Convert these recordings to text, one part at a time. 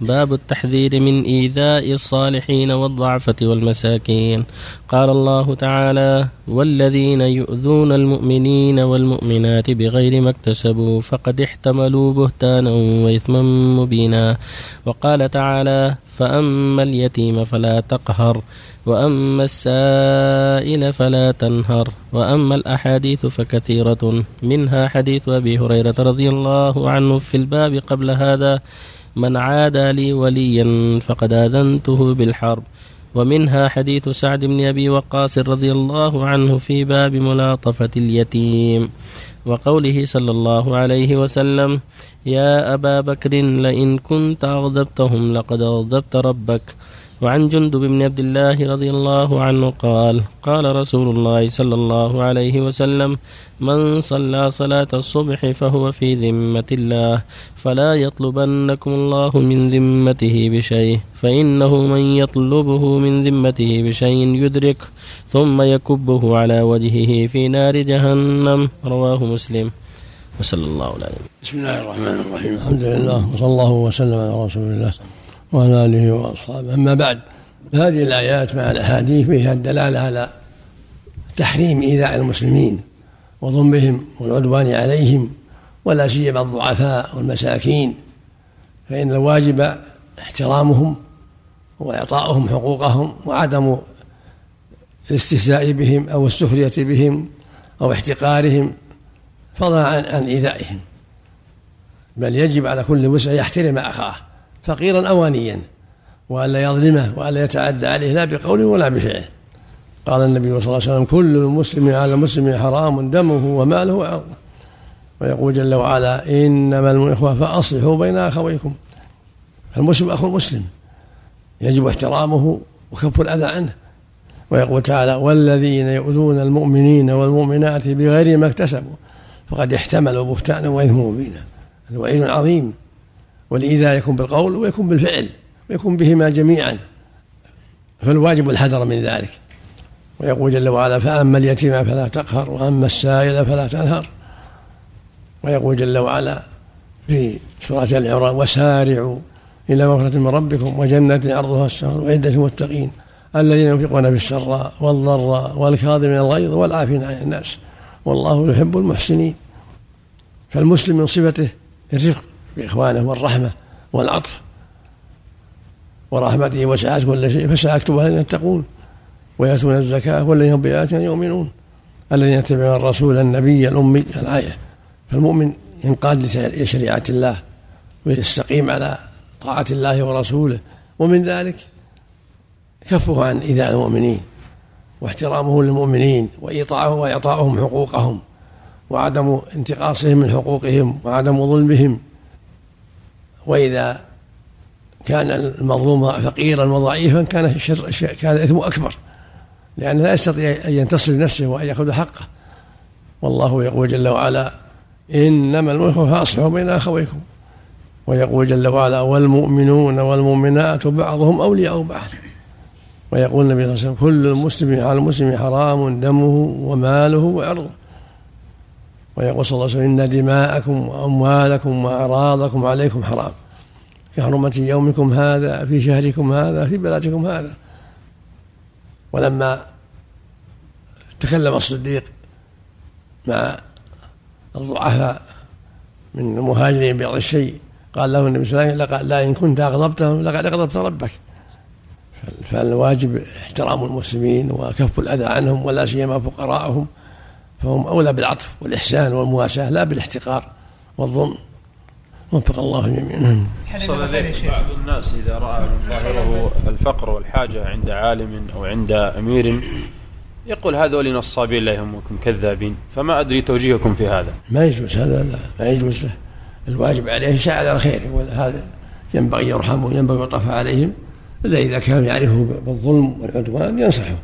باب التحذير من إيذاء الصالحين والضعفة والمساكين. قال الله تعالى والذين يؤذون المؤمنين والمؤمنات بغير ما اكتسبوا فقد احتملوا بهتانا وإثما مبينا. وقال تعالى فأما اليتيم فلا تقهر وأما السائل فلا تنهر وأما الأحاديث فكثيرة. منها حديث أبي هريرة رضي الله عنه في الباب قبل هذا. من عادى لي وليا فقد آذنته بالحرب. ومنها حديث سعد بن أبي وقاص رضي الله عنه في باب ملاطفة اليتيم. وقوله صلى الله عليه وسلم يا أبا بكر لئن كنت أغضبتهم لقد أغضبت ربك. وعن جندب بن عبد الله رضي الله عنه قال قال رسول الله صلى الله عليه وسلم من صلى صلاة الصبح فهو في ذمة الله فلا يطلبنكم الله من ذمته بشيء فإنه من يطلبه من ذمته بشيء يدرك ثم يكبه على وجهه في نار جهنم. رواه مسلم. وصلى الله عليه وسلم بسم الله الرحمن الرحيم. الحمد لله وصلى الله وسلم على رسول الله. وعلى آله وأصحابه. أما بعد هذه الآيات مع الأحاديث فيها الدلالة على تحريم إيذاء المسلمين وضمهم والعدوان عليهم ولا سيما الضعفاء والمساكين. فإن الواجب احترامهم وإعطاؤهم حقوقهم وعدم الاستهزاء بهم أو السخرية بهم أو احتقارهم فضلا عن عن إيذائهم. بل يجب على كل مسلم يحترم أخاه. فقيرا أو غنيا وألا يظلمه وألا يتعدى عليه لا بقوله ولا بفعله قال النبي صلى الله عليه وسلم كل المسلم على المسلم حرام دمه وماله وعرضه. ويقول جل وعلا إنما الإخوة فأصلحوا بين أخويكم. المسلم أخو المسلم يجب احترامه وكف الأذى عنه. ويقول تعالى والذين يؤذون المؤمنين والمؤمنات بغير ما اكتسبوا فقد احتملوا بهتانا وإثما مبينا. هذا وعيد عظيم. والإيذاء يكون بالقول ويكون بالفعل ويكون بهما جميعا. فالواجب الحذر من ذلك. ويقول جل وعلا فأما اليتيم فلا تقهر وأما السائل فلا تنهر. ويقول جل وعلا في سورة العراء وسارعوا إلى مغفرة من ربكم وجنة عرضها السماء وعدة المتقين الذين ينفقون في السراء والضراء والكاظمين الغيظ والعافين عن الناس. والله يحب المحسنين. فالمسلم من صفته الرفق. بإخوانه والرحمة والعطف ورحمته وسعت كل شيء فسأكتبها الذين يتقون ويأتون الزكاة والذين هم بآياتنا يؤمنون. الذين يتبعون الرسول النبي الأمي الآية. فالمؤمن ينقاد لشريعة الله ويستقيم على طاعة الله ورسوله. ومن ذلك كفه عن إيذاء المؤمنين واحترامه للمؤمنين وإيطاعه وإعطاؤهم حقوقهم وعدم انتقاصهم من حقوقهم وعدم ظلمهم وإذا كان المظلوم فقيرا وضعيفا كان الشر كان الإثم أكبر. لأنه لا يستطيع أن ينتصر لنفسه وأن يأخذ حقه. والله يقول جل وعلا إنما الملك فأصلحوا بين أخويكم. ويقول جل وعلا والمؤمنون والمؤمنات بعضهم أولياء بعض. ويقول النبي صلى الله عليه وسلم كل المسلم على المسلم حرام دمه وماله وعرضه. ويقول صلى الله عليه وسلم إن دماءكم وأموالكم وأعراضكم عليكم حرام. كحرمة يومكم هذا في شهركم هذا في بلدكم هذا. ولما تكلم الصديق مع الضعفاء من المهاجرين ببعض الشيء قال له النبي صلى الله عليه وسلم لا إن كنت أغضبتهم لقد أغضبت ربك. فالواجب احترام المسلمين وكف الأذى عنهم ولا سيما فقراءهم. فهم أولى بالعطف والإحسان والمواساة لا بالاحتقار والظلم. وفق الله جميعا. حصل بعض الناس إذا رأى من ظاهره الفقر والحاجة عند عالم أو عند أمير يقول هذول نصابين لا يهمكم كذابين. فما أدري توجيهكم في هذا. ما يجوز هذا لا. ما يجوز. له الواجب عليه يساعد على الخير. يقول هذا ينبغي يرحمه ينبغي يطاف عليهم. إلا إذا كان يعرفه بالظلم والعدوان ينصحه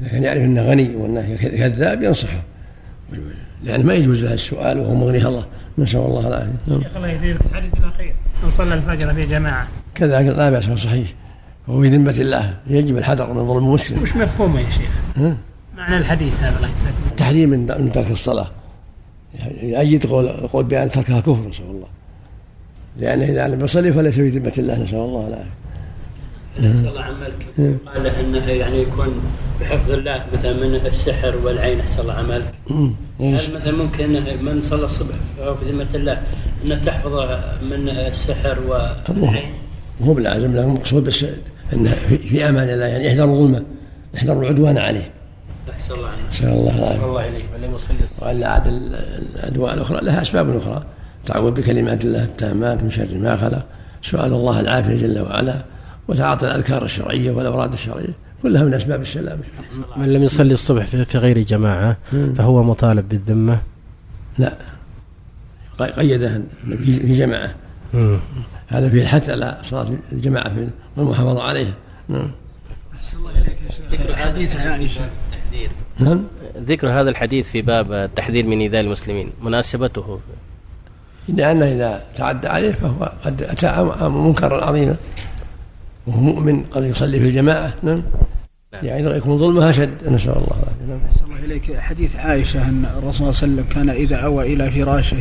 إذا كان يعرف أنه غني وأنه كذاب ينصحه. لأن ما يجوز له السؤال وهو مغني. الله نسأل الله العافية. شيخ الله يهديك الحديث الأخير. من صلى الفجر في جماعة. كذلك لا بأس صحيح. وهو في ذمة الله. يجب الحذر من ظلم المسلم. وش مفهومه يا شيخ؟ ها؟ معنى الحديث هذا الله يجزاك تحريم من ترك الصلاة. يؤيد قول قول بأن تركها كفر نسأل الله. لأنه إذا لم يصلي فليس في ذمة الله نسأل الله العافية. نسأل الله عملك. قال له إنه يعني يكون بحفظ الله مثلا من السحر والعين احسن الله عملك؟ هل مثلا ممكن إنه من صلى الصبح في ذمة الله إنه تحفظه من السحر والعين هو بلازم له المقصود بس إنه في, في أمان الله يعني احذروا ظلمه احذروا العدوان عليه. أحسن الله عملك نسأل الله العافية. الله إليك. من يصلي والا عاد ال- الأدواء الأخرى لها أسباب أخرى. تعوذ بكلمات الله التامات من شر ما خلق. سؤال الله العافية جل وعلا. وتعاطي الأذكار الشرعية والأوراد الشرعية كلها من أسباب السلامه من لم يصلي الصبح في في غير جماعة فهو مطالب بالذمة؟ لا. قي- قيدها في جماعة. هذا فيه الحث على صلاة الجماعة في والمحافظة عليها نعم. حديث عائشة. نعم. ذكر هذا الحديث في باب التحذير من إيذاء المسلمين مناسبته. لأنه إذا تعدى عليه فهو قد أتى منكرا عظيما. وهو مؤمن قد يصلي في الجماعة. نعم. نعم. يعني يكون ظلمها أشد نسأل الله العافية. نعم. أحسن الله إليك. حديث عائشة أن الرسول صلى الله عليه وسلم كان إذا أوى إلى فراشه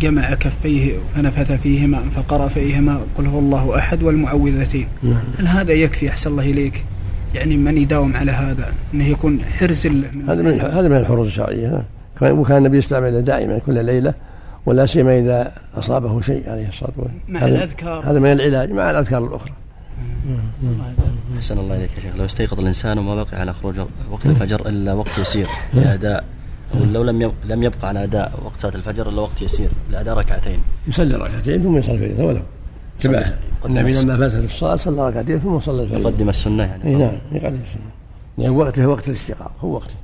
جمع كفيه فنفث فيهما فقرأ فيهما قل هو الله أحد والمعوذتين. نعم. هل هذا يكفي؟ أحسن الله إليك. يعني من يداوم على هذا؟ أنه يكون حرز له من هذا من هذا من الحروز الشرعية. كان- وكان النبي يستعمله دائما كل ليلة ولا سيما إذا أصابه شيء عليه الصلاة والسلام. مع الأذكار. هذا من العلاج مع الأذكار الأخرى. أحسن الله إليك يا شيخ. لو استيقظ الإنسان وما بقي على خروج وقت الفجر إلا وقت يسير لأداء أو لو لم لم يبقى على أداء وقت صلاة الفجر إلا وقت يسير لأداء ركعتين. يصلي ركعتين ثم يصلي الفجر ولو. تبعه النبي لما فاتت الصلاة صلى ركعتين ثم صلى الفجر. يقدم السنة يعني. اي نعم يقدم السنة. يعني وقته وقت الاستيقاظ هو وقته.